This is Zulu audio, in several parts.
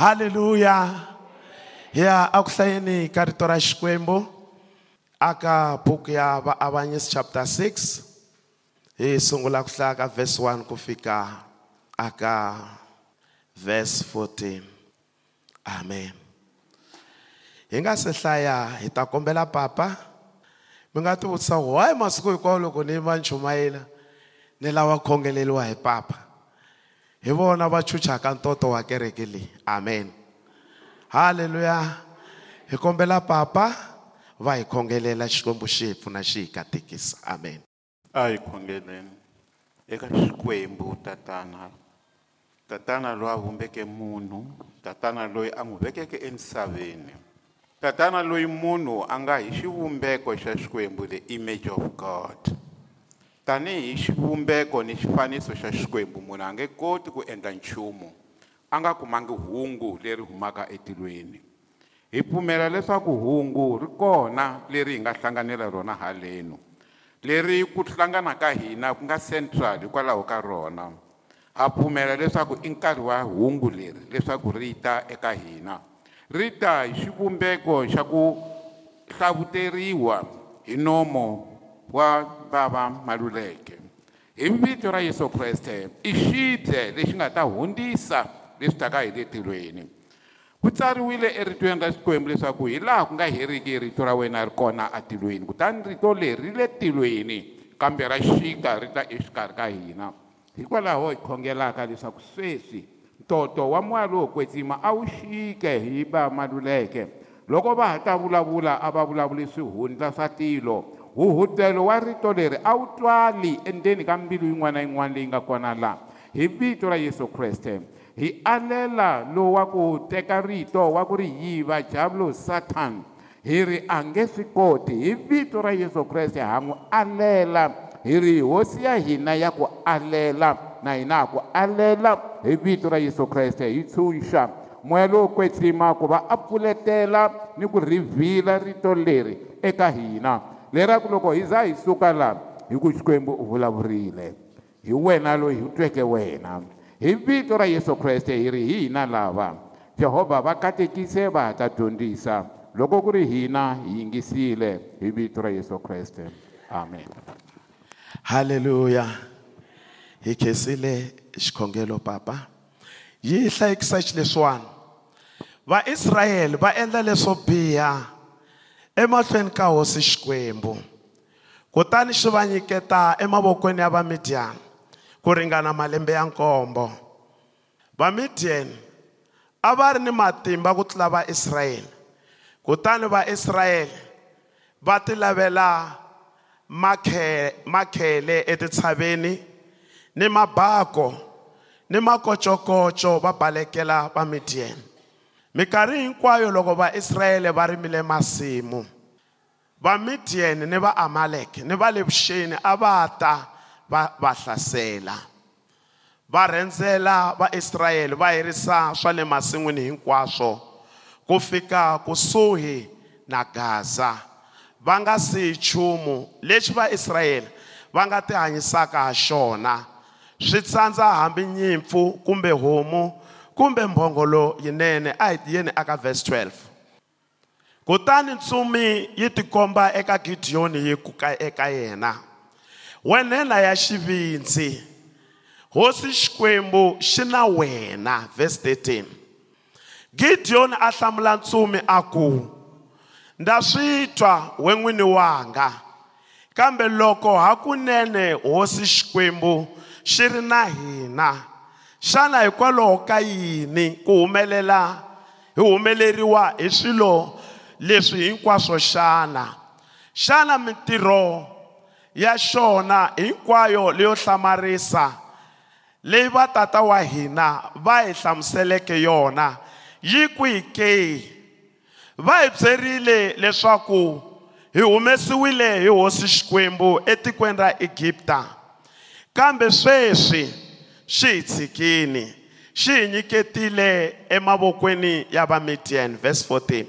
haleluya ya a ku hlayeni ka rito ra xikwembu aka buku ya vaavanyisi chapter 6 hi sungula ku hlaya ka verse 1 ku fika aka verse 14 amen. Hi nga se hlaya hi ta kombela papa mi nga ti vutisa why masiku hinkwawo loko ni va nchumayela ni lava khongeleliwa hi papa hi vona va chuchaka ntoto wa kereke leyi amen. Haleluya hi kombela papa va hi khongelela xikwembu xi hi pfuna xi hi katekisa. Amen. A hi khongeleni. Eka xikwembu tatana. Tatana loyi a vumbeke munhu tatana loyi a n'wi vekeke emisaveni. Tatana loyi munhu a nga hi xivumbeko xa xikwembu the image of god. Tanihi xivumbeko ni xifaniso xa xikwembu munhu a nge koti ku endla nchumu a nga kumangi hungu leri humaka etilweni. Hi pfumela leswaku hungu ri kona leri hi nga hlanganela rona haleno leri ku hlangana ka hina ku nga central hikwalaho ka rona. Ha pfumela leswaku i nkarhi wa hungu leri leswaku ri ta eka hina ri ta hi xivumbeko xa ku hlavuteriwa hi nomo wa bava maluleke. Hi vito ra yesu kreste i xidle lexi nga ta hundzisa leswi taka hi le tilweni. Ku tsariwile eritweni ra xikwembu leswaku hi laha ku nga heriki rito ra wena ri kona atilweni kutani rito leri ri le tilweni kambe ra xika ri ta exikarhi ka hina. Hikwalaho hi khongelaka leswaku sweswi ntoto wa moya lowo kwetsima a wu xike hi va maluleke. Loko va ha ta vulavula a va vulavuli swihundla swa tilo huhudelo wa rito leri a wu twali endzeni ka mbilu yin'wana na yin'wana leyi nga kona laha hi vito ra yesu kreste hi alela lowu wa ku teka rito wa ku ri yiva javulo satan. Hi ri a nge swi koti hi vito ra yesu kreste ha n'wi alela. Hi ri hosi ya hina ya ku alela na hina ha ku alela hi vito ra yesu kreste hi tshunxa. Moya lowo kwetsima ku va a pfuletela ni ku rhivhila rito leri eka hina leraku loko hi za hi suka laha hi ku xikwembu u vulavurile hi wena loyi hi tweke wena. Hi vito ra yesu kreste hi ri hi hina lava. Jehovha va katekise va ha ta dyondzisa. Loko ku ri hina hi yingisile hi vito ra yesu kreste. Amen. Haleluya hi khensile xikhongelo papa. Yi hlayikisa xileswiwani vaisrayele va endla leswo biha emahlweni ka hosi xikwembu. Kutani xi va nyiketa emavokweni ya vamidiyani ku ringana malembe ya nkombo. Vamidiyani a va ri ni matimba ku tlula vaisrayele kutani vaisrayele va ti lavela makhe- makhele etitshaveni ni mabako ni makocokoco va balekela vamidiyani minkarhi hinkwayo loko vaisrayele va rimile masimu vamidiyani ni vaamaleki ni va le vuxeni a va ta va va hlasela. Va rhendzela vaisrayele va herisa swa le masin'wini hinkwaswo ku fika kusuhi na gaza. Va nga siyi nchumu lexi vaisrayele va nga ti hanyisaka ha xona. Swi tsandza hambi nyimpfu kumbe homu kumbe mbhongolo yinene a hi tiyeni aka verse 12 kutani ntsumi yi tikomba eka gidiyoni yi kuka eka yena. Wenhena ya xivindzi hosi xikwembu xi na wena verse 13 gidiyoni a hlamula ntsumi a ku nda swi twa we n'wini wanga kambe loko hakunene hosi xikwembu xi ri na hina xana hikwalaho ka yini ku humelela hi humeleriwa hi swilo leswi hinkwaswo xana? Xana mintirho ya xona hinkwayo leyo hlamarisa leyi va tata wa hina va hi hlamuseleke yona yi kwihi ke? Va hi byerile leswaku hi humesiwile hi hosi xikwembu etikweni ra egipta kambe sweswi xi hi tshikini xi hi nyiketile emavokweni ya vamidiyani verse 14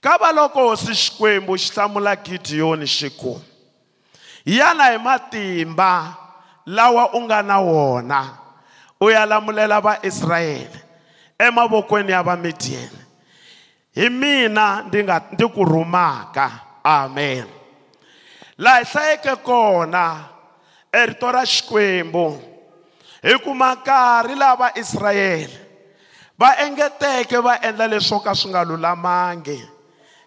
kava loko hosi xikwembu xi hlamula gidiyoni xi ku yana hi matimba lawa u nga na wona. U ya lamulela vaisrayele emavokweni ya vamidiyeni hi mina ndi nga ndi ku rhumaka amen. Laha hi hlayeke kona e rito ra xikwembu hi kuma nkarhi laha vaisrayele va engeteke va endla leswo ka swi nga lulamangi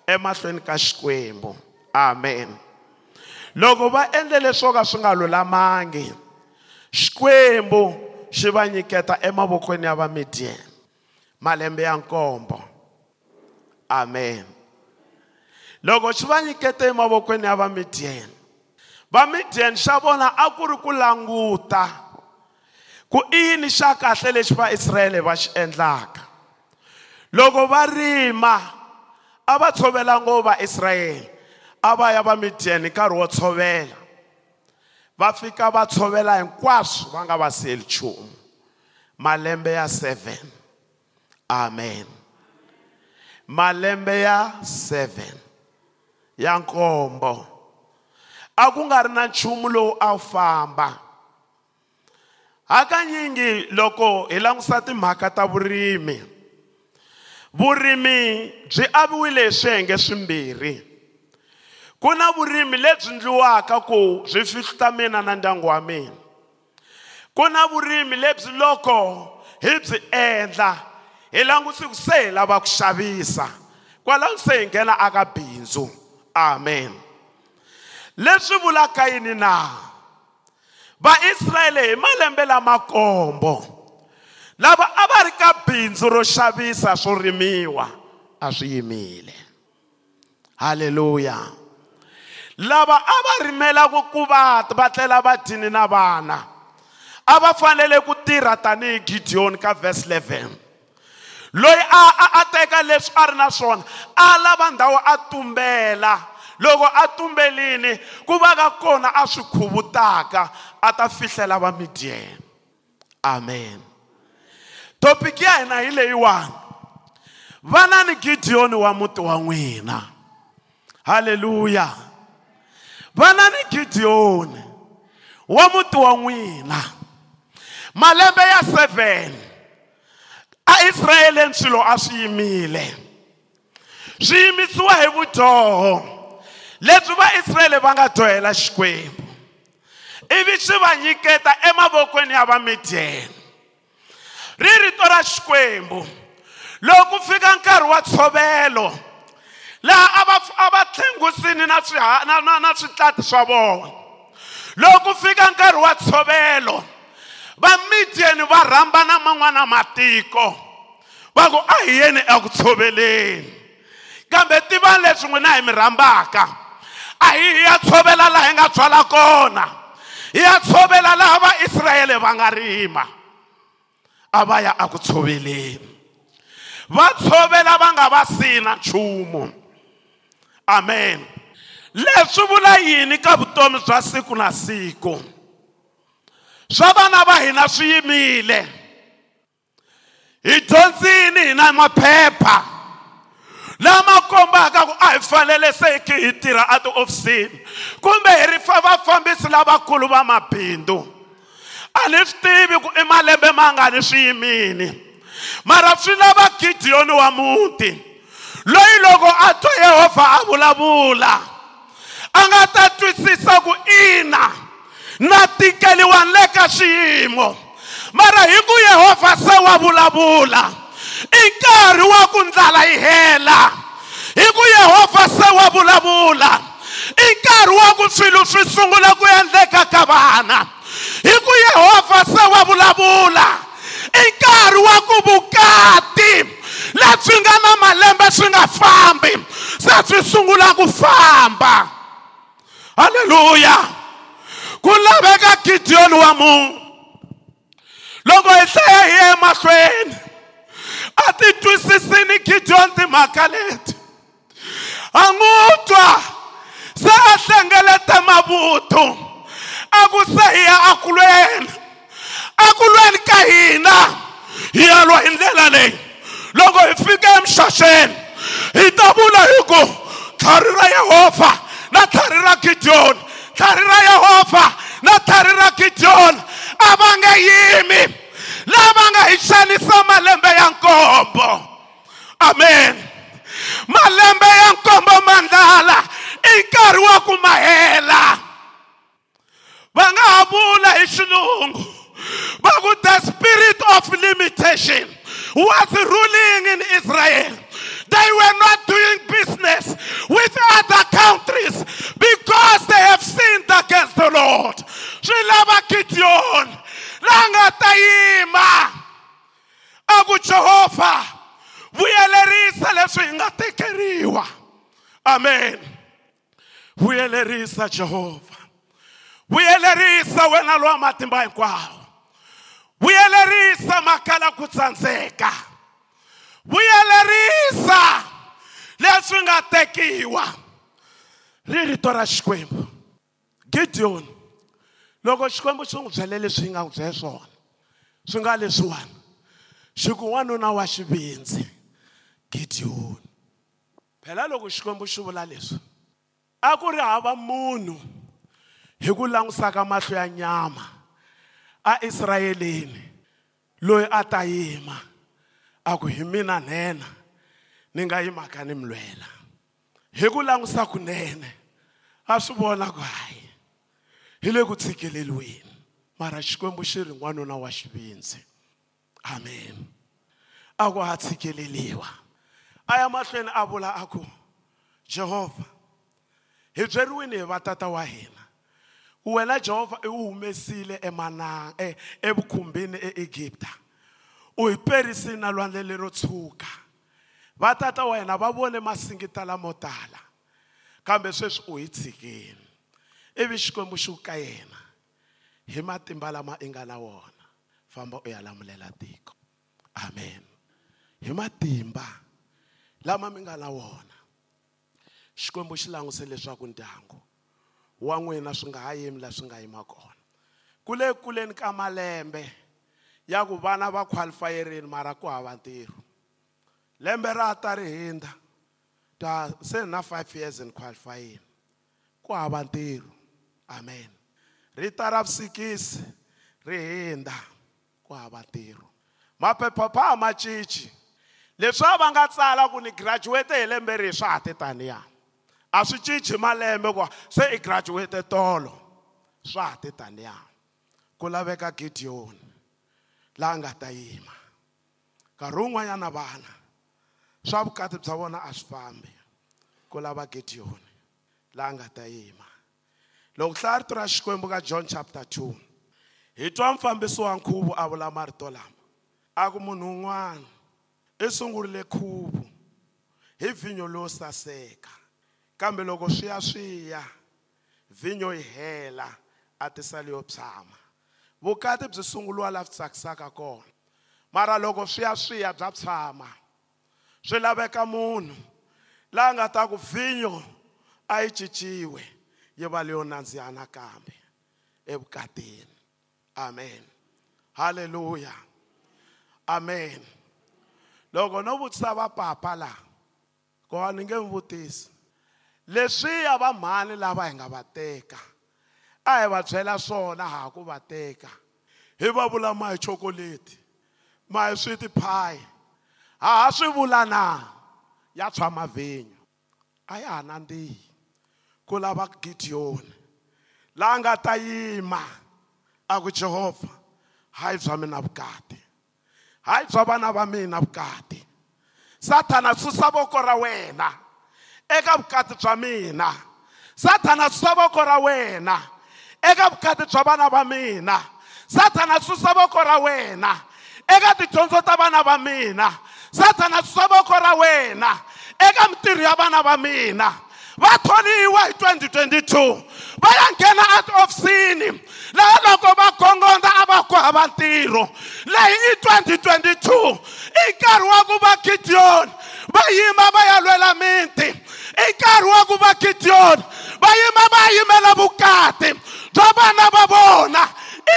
emahlweni ka xikwembu. Amen. Loko va endle leswo ka swi nga lulamangi xikwembu xi va nyiketa emavokweni ya vamidiyeni malembe ya nkombo. Amen. Loko xi va nyikete emavokweni ya vamidiyeni vamidiyeni xa vona a ku ri ku languta ku i yini xa kahle lexi vaisrayele va xi endlaka loko va rima a va tshovela ngopfu vaisrayele a va ya vamidiyeni nkarhi wo tshovela va fika va tshovela hinkwaswo va nga va siyeli nchumu. Malembe ya 7 amen. Malembe ya 7 ya nkombo. A ku nga ri na nchumu lowu a wu famba hakanyingi loko hi langusa timhaka ta vurimi. Vurimi byi aviwile hi swiyenge swimbirhi. Ku na vurimi lebyi ndliwaka ku byi fihluta mina na ndyangu wa mina. Ku na vurimi lebyi loko hi byi endla hi langutise ku se hi lava ku xavisa. Kwalaho se hi nghena aka bindzu. Amen. Leswi vulaka yini na? Vaisrayele hi malembe lamakombo lava a va ri ka bindzu ro xavisa swo rimiwa a swi yimile halleluya lava a va rimelaku ku va va tlela va dyini na vana a va fanele ku tirha tanihi gideyoni ka verse 11 loyi a a a teka leswi a ri na swona a lava ndhawu a tumbela. Loko a tumbelini ku va ka kona a swi khuvutaka a ta fihlela vamidiyeni amen. Thopiki ya hina hi leyiwani. Vanani gideyoni wa muti wa n'wina. Halleluya vanani gideyoni wa muti wa n'wina. Malembe ya 7 a israyeleni swilo a swi yimile. Swi yimisiwa hi vudyoho lebyi vaisrayele va nga dyohela xikwembu ivi swi va nyiketa emavokweni ya vamidiyeni ri rito ra xikwembu loko ku fika nkarhi wa tshovelo laha a va a va tlhengusini na na na na switlati swa vona. Loko ku fika nkarhi wa tshovelo vamidiyeni va rhamba na man'wana matiko va ku a hi yeni eku tshoveleni. Kambe tivani leswi n'wina hi mi rhambaka. A hi ya tshovela laha hi nga byala kona hi ya tshovela laha vaisrayele va nga rima a va ya aku tshoveleni va tshovela va nga va sina nchumu amen. Leswi vula yini ka vutomi bya siku na siku swa vana va hina swi yimile hi dyondzini hi na maphepha lama kombaka a hi fanele se ki hi tirha etihofisini kumbe hi ri vafambisi lavakulu va mabindzu. A ni swi tivi ku i malembe mangani swi yimini? Mara swi lava gideyoni wa muti loyi loko a twa yehovha a vulavula a nga ta twisisa ku ina na tikeliwa le ka xiyimo. Mara hi ku yehovha se wa vulavula i nkarhi wa ku ndlala yi hela hi ku yehovha se wa vulavula i nkarhi wa ku swilo swi sungula ku endleka ka vana hi ku yehovha se wa vulavula i nkarhi wa ku vukati lebyi nga na malembe swi nga fambi se swi sungula ku famba halleluya ku laveka gideyoni wa munhu loko hi hlaya hi ye mahlweni a ti twisisini gideyoni timhaka leti a n'wi twa se a hlengeleta mavuthu a ku se hi ya akulweni. Akulweni ka hina hi ya lwa hi ndlela leyi loko hi fika emixaxeni hi ta vula hi ku tlhari ra yehovha na tlhari ra gideyoni tlhari ra yehovha na tlhari ra gideyoni a va nge yimi. Lava nga hi xanisa malembe ya nkombo amen. Malembe ya nkombo mandlala i nkarhi wa ku ma hela va nga ha vula hi xilungu va ku the spirit of limitation was ruling in israel. They were not doing business with other countries because they have sinned against the lord. Swi lava gideon la nga ta yima. A ku jehovha vuyelerisa leswi hi nga tekeriwa. Amen. Vuyelerisa jehova. Vuyelerisa wena lowa matimba hinkwawo. Vuyelerisa makala ku tsandzeka. Vuyelerisa leswi nga tekiwa. Ri rito ra xikwembu. Gideon loko xikwembu xi n'wi byele leswi nga n'wi byele swona swi nga leswiwani? Xi ku n'wanuna wa xivindzi. Gideon. Phela loko xikwembu xi vula leswi a ku ri hava munhu hi ku langusaka mahlo ya nyama a israyeleni loyi a ta yima a ku hi mina nhenha ni nga yimaka ni mi lwela hi ku langusa kunene a swi vona ku hayi hi le ku tshikeleliweni mara xikwembu xi ri n'wanuna wa xivindzi. Amen. A ku ha tshikeleliwa. A ya mahlweni a vula a ku jehovha hi byeriwini hi vatata wa hina. Wena jehovha i wu humesile emananga e- evukhumbini eegipta u hi perisile na lwandle lero tshuka. Vatata wa hina va vone masingita lamo tala kambe sweswi u hi tshikile ivi xikwembu xi ka yena. Hi matimba lama i nga na wona. Famba u ya lamulela tiko. Amen. Hi matimba. Lama mi nga na wona. Xikwembu xi languse leswaku ndyangu wa n'wina swi nga ha yimi laha swi nga yima kona. Ku le kuleni ka malembe ya ku vana va qualifayerini mara ku hava ntirho. Lembe ra ta ri hindza ta se na five years in qualifying ku hava ntirho. Amen. Rita ra vusikisi ri hindza ku hava ntirho. Maphepha ma cinci. Leswi a va nga tsala ku ni graduate hi lembe rihi swa ha ti taniya? A swi cinci malembe ku se i graduate tolo swa ha ti taniya? Ku laveka gideon laha nga ta yima. Nkarhi wun'wanyana vana swa vukati bya vona a swi fambi. Ku lava gideon laha nga ta yima. Loko hlaya rito ra xikwembu ka john chapter 2 hi twa mfambisi wa nkhuvo a vula marito lama. A ku munhu un'wana. I sungurile khuvo hi vhinyo lowo saseka kambe loko swi ya swi ya vhinyo yi hela a tisali yo tshama vukati byi sunguliwa laha swi tsakisaka kona. Mara loko swi ya swi ya bya tshama swi laveka munhu laha nga ta ku vhinyo a yi cinciwe yi va leyo nandziha nakambe evukatini. Amen. Halleluya amen. Loko no vutisa va papa laha kona ni nge mi vutisi. Leswiya va mhani lava hi nga va teka a hi va byela swona ha ku va teka. Hi va vula ma hi chokoleti ma hi sweet pie ha ha swi vula na? Ya tshama vhinyo a ya ha nandzihi ku lava gideon laha nga ta yima a ku jehovha hayi bya mina vukati. Hayi bya vana va mina vukati. Sathana susa voko ra wena eka vukati bya mina. Sathana susa voko ra wena eka vukati bya vana va mina. Sathana susa voko ra wena eka tidyondzo ta vana va mina. Sathana susa voko ra wena eka mitirho ya vana va mina. Hi 2022 va ya nghena etiofisini laha loko va gongonda a va ku hava ntirho leyi i 2022 i nkarhi wa ku va gideon. Va yima va ya lwela miti i nkarhi wa ku va gideon. Va yima va yimela vukati bya vana va vona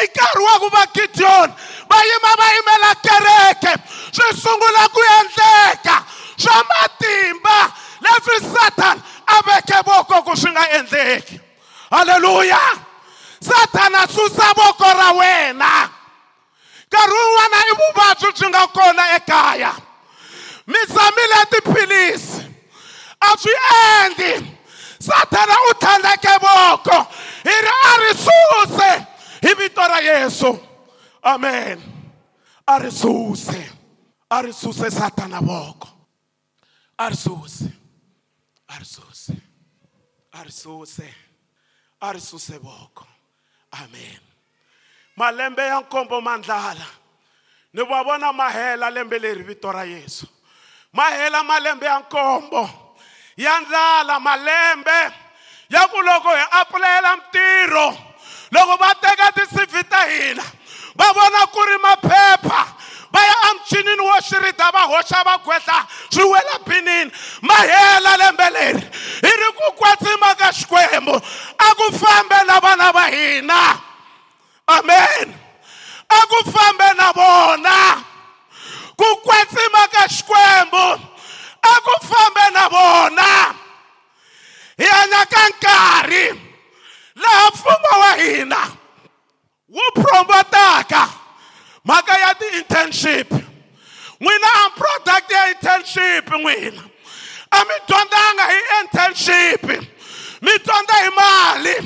i nkarhi wa ku va gideon. Va yima va yimela kereke. Swi sungula ku endleka swa matimba. Leswi satan a veke voko ku swi nga endleki halleluya satana susa voko ra wena. Nkarhi wun'wana i kaya mi zamile tiphilisi a swi endli satana u tlhandleke voko hi ri a ri suse hi vito ra yesu. Amen. A ri suse a ri suse satana voko a ri suse a ri suse a ri suse a ri voko amen. Malembe ya nkombo mandlala. Ni va vona ma hela lembe leri vito ra yesu. Ma hela malembe ya nkombo. Ya ndlala malembe. Ya ku loko hi apulayela mitirho loko va teka ti-cv ta hina va vona ku ri maphepha va ya amuchinini wo xirita va hoxa va gwetla swi wela binini ma hela lembe leri hi ri ku kwatsima ka xikwembu a ku fambe na vana va hina. Amen. A ku fambe na vona ku kwetsima ka xikwembu a ku fambe na vona hi hanya ka nkarhi laha mfumo wa hina wu promotaka mhaka ya ti-internship. N'wina a product ya internship n'wina. A mi dyondzanga hi internship. Mi dyondza hi mali.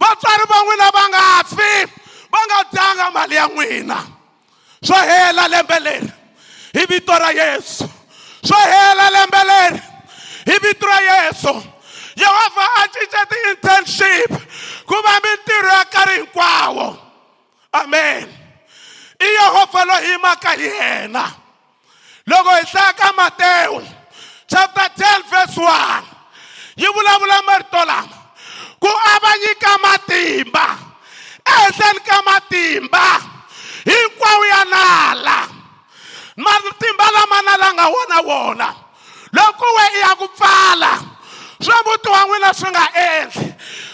Vatswari va n'wina va nga fi va nga dyanga mali ya n'wina. Swo hela lembe leri hi vito ra yesu. Swo hela lembe leri hi vito ra yesu. Yehovha a cince ti-internship ku va mintirho ya nkarhi hinkwawo. Amen i yehovha loyi hi yimaka hi yena. Loko hi hlaya ka matewu chapter 10 verse 1 yi vulavula marito lama ku avanyika matimba. Ehenhleni ka matimba hinkwawo ya nala. Matimba lama nala nga wona wona loko we i ya ku pfala swa muti wa n'wina swi nga endli.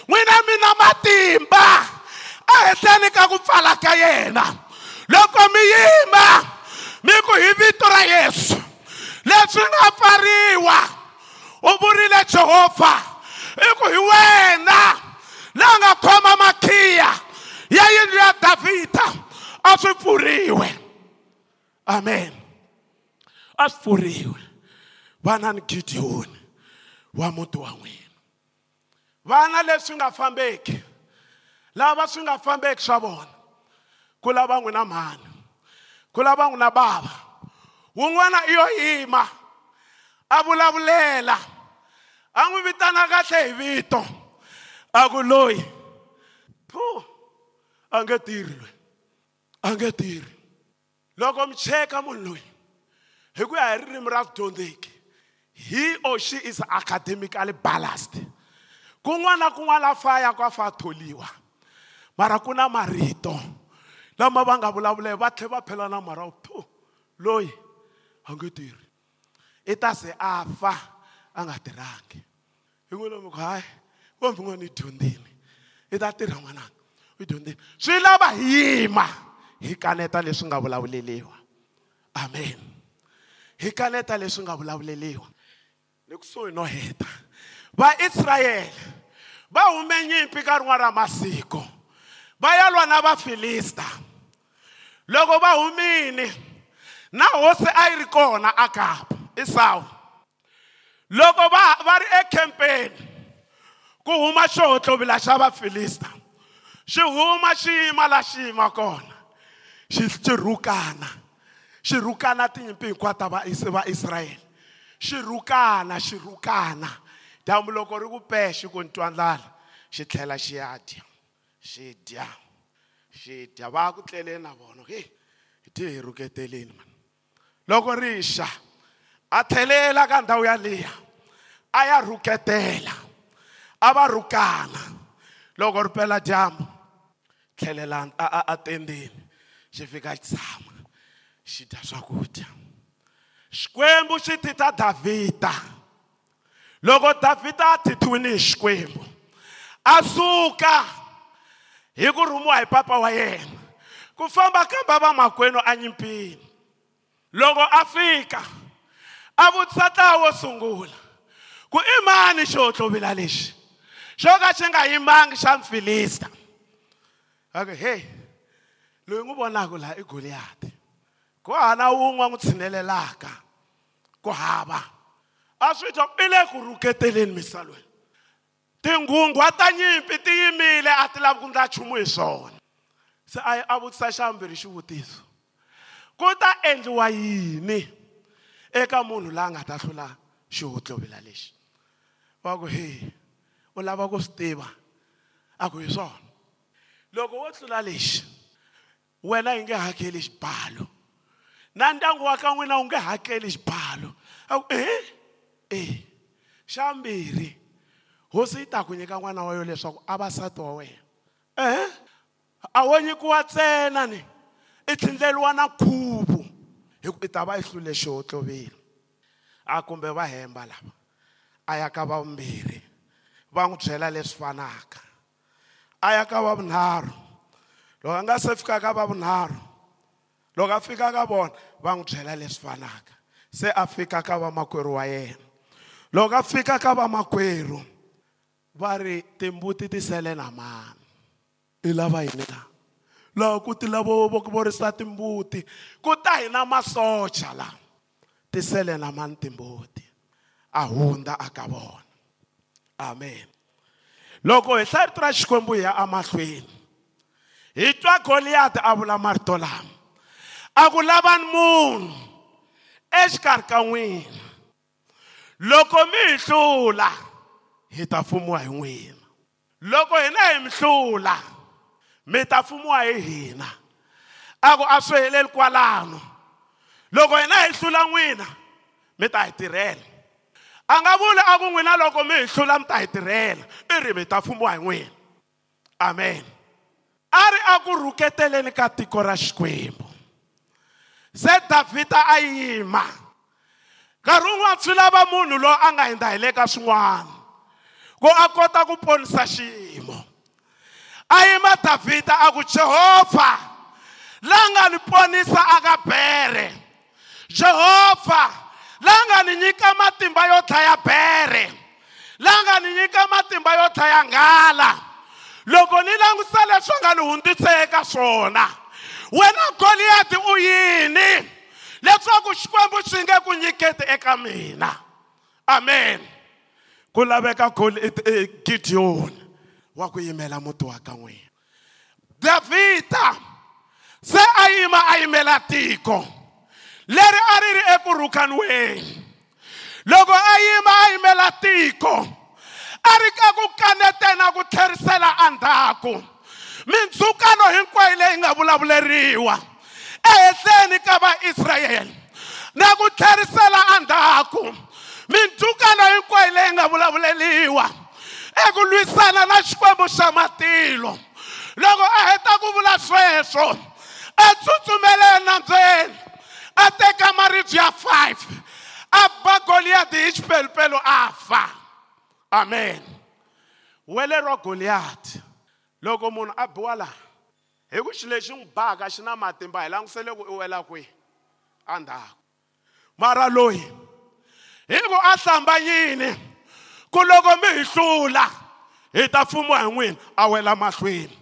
N'wina mi na matimba ehenhleni ka ku pfala ka yena. Loko mi yima mi ku hi vito ra yesu. Leswi nga pfariwa u vurile jehovha i ku hi wena laha nga khoma makhiya ya yindlu ya davhida a swi pfuriwe. Amen. A swi pfuriwe. Vana ni gidiyoni wa muti wa n'wina. Vana leswi nga fambeki lava swi nga fambeki swa vona ku lava n'wina mhani ku lava n'wina bava wun'wana i yo yima a vulavulela a n'wi vitana kahle hi vito a ku loyi phu! A nge tirhi loyi a nge tirhi loko mi cheka munhu loyi hi ku ya hi ririmi ra vudyondzeki he or she is academically balanced. Kun'wana na kun'wana la faya ku a fa tholiwa. Mara ku na marito. Lama va nga vulavula va tlhela va phela na mara phu loyi a nge tirhi i ta se a fa a nga tirhangi hi n'wi lomi ku hayi kombi n'wana i dyondzile i ta tirha n'wananga i dyondzile swi lava hi yima. Hi kaneta leswi nga vulavuleliwa amen. Hi kaneta leswi nga vulavuleliwa ni kusuhi no heta vaisrayele va hume nyimpi ka rin'wana ra masiku va ya lwa na vafilista loko va humile na hosi a yi ri kona akapa esawu loko va va ri ekhempeni ku huma xihotlovila xa vafilista xi huma xi yima la xi yima kona xi xi rhukana xi rhukana tinyimpi hinkwato ta vaisrayele xi rhukana xi rhukana. Dyambu loko ri ku pexe ku ni twa ndlala xi tlhela xi ya dya xi dya. Xi dya va ku tleleni na vona he hi ti hi rhuketeleni mani? Loko ri xa a tlhelela ka ndhawu yaliya a ya rhuketela a va rhukana loko ri pela dyambu tlhelela a, a, a tendeni xi fika xi tshama xi dya swakudya. Xikwembu xi tita davhida loko davhida a thithiwile hi xikwembu a suka hi ku rhumiwa hi papa wa yena. Ku famba kamba vamakwenu anyimpini loko a fika a vutisa ntlawa wo sungula ku i mani xo tlovila lexi? Xo ka xi nga yimangi xa mfilista? Ku hey loyi n'wi vonaka laha i goliyati ku hana wun'we n'wi tshinelelaka ku hava. A swi twa i le ku rhuketeleni misalweni. Tinghunghwa ta nyimpi ti yimile a ti lavi ku ndla nchumu hi swona. Se a a vutisa xambirhi xivutiso ku ta endliwa yini eka munhu la nga ta hlula xihotlovela lexi? Va ku he u lava ku swi tiva a ku hi swona? Loko wo hlula lexi wena yi nge hakeli xibalo. Na ndyangu wa ka n'wina wu nge hakeli xibalo. A ku eh eh xambirhi hosi yi ta ku nyika n'wana wa yo leswaku a va nsati wa wena. Eh? A wo nyikiwa ntsena ni? I tlhindleliwa na khuvu hi ku i ta va i hlule xihotloveli a kumbe va hemba lava. A ya ka vavumbirhi va n'wi byela leswi fanaka. A ya ka vavunharhu. Loko a nga se fika ka vavunharhu loko a fika ka vona va n'wi byela leswi fanaka. Se a fika ka vamakwerhu wa yena. Loko a fika ka vamakwerhu va ri timbuti ti sele na mani. I lava yini la laha ku ti lavo vorisa timbuti ku ta masocha la ti sele na mani timbuti? A hundza vona. Amen. Loko hi hlaya rito ra xikwembu hi ya amahlweni hi twa goliyati a vula marito lama a ku lavani munhu exikarhi ka n'wina. Loko mi hi hlula hi ta fumiwa hi n'wina loko hina hi mi hlula mi ta fumiwa hi hina. A ku a swi heleli kwalano. Loko hina hi hlula n'wina mi ta hi tirhela. A nga vuli a ku n'wina loko mi hi hlula mi ta hi tirhela. I ri mi ta fumiwa hi n'wina. Amen. A ri aku rhuketeleni ka tiko ra xikwembu. Se davhida a yima. Nkarhi wun'wana swi lava munhu loyi a nga hundza hi le ka swin'wana. Ku a kota ku ponisa xiyimo. A yima davhida a ku jehovha la nga ni ponisa aka bere. Jehovha la nga ni nyika matimba yo dlaya bere. La nga ni nyika matimba yo dlaya nghala loko ni langutisa leswi nga ni hundzise eka swona wena goliyati u yini? Leswaku xikwembu xi nge ku nyiketi eka mina. Amen. Ku laveka gidiyoni wa ku yimela muti wa ka n'wina davhida se a yima a yimela tiko. Leri a ri ri eku rhukaniweni loko a yima a yimela tiko a ri ka ku kanetena ku tlherisela endzhaku mindzhukano hinkwayo leyi nga vulavuleriwa ehenhleni ka vaisrayele na ku tlherisela endzhaku mindzhukano hinkwayo leyi nga vulavuleliwa eku lwisana na xikwembu xa matilo. Loko a heta ku vula sweswo a tsutsumele enambyeni a teka maribye ya 5 a ba goliyati hi xipelupelu a fa. Amen. Wele ro goliyati loko munhu a biwa laha hi ku xilo lexi n'wi baka xi na matimba hi langutisele ku i wela kwihi? Endzhaku mara loyi hi ku a hlambanyini ku loko mi hi hlula hi ta fumiwa hi n'wina a wela mahlweni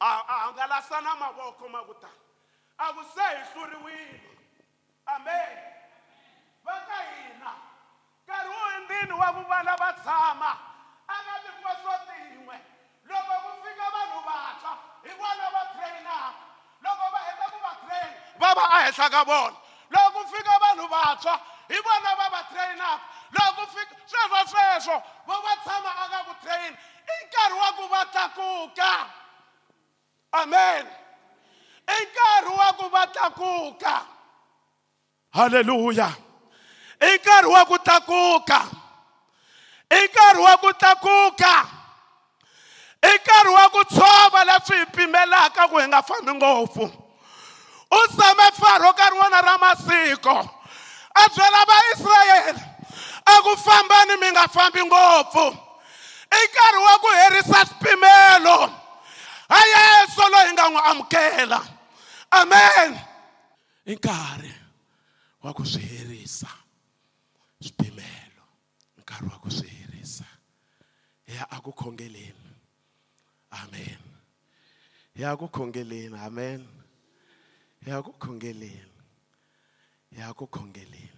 a a hangalasa na mavoko ma ku tani a ku se hi hluriwile amen. Va ka hina nkarhi wu hundzini wa ku vana va tshama a nga vikiwa swo tin'we loko ku fika vanhu vantshwa hi vona va trainaka loko va heta ku va train va va a henhla ka vona loko ku fika vanhu vantshwa hi vona va va trainaka loko fika sweswo sweswo vo va tshama aka ku train. I nkarhi wa ku va tlakuka amen. I nkarhi wa ku va tlakuka halleluya i nkarhi wa ku tlakuka i nkarhi wa ku tlakuka i nkarhi wa ku tshova leswi hi pimelaka ku hi nga fambi ngopfu u tshame faro nkarhi wona ra masiko a byela vaisrayele a ku fambani mi nga fambi ngopfu. I nkarhi wa ku herisa swipimelo a yesu loyi nga n'wi amukela. Amen. I nkarhi wa ku swi herisa swipimelo nkarhi wa ku swi herisa hi ya aku khongeleni amen. Hi ya ku khongeleni amen. Hi ya ku khongeleni ya ku khongeleni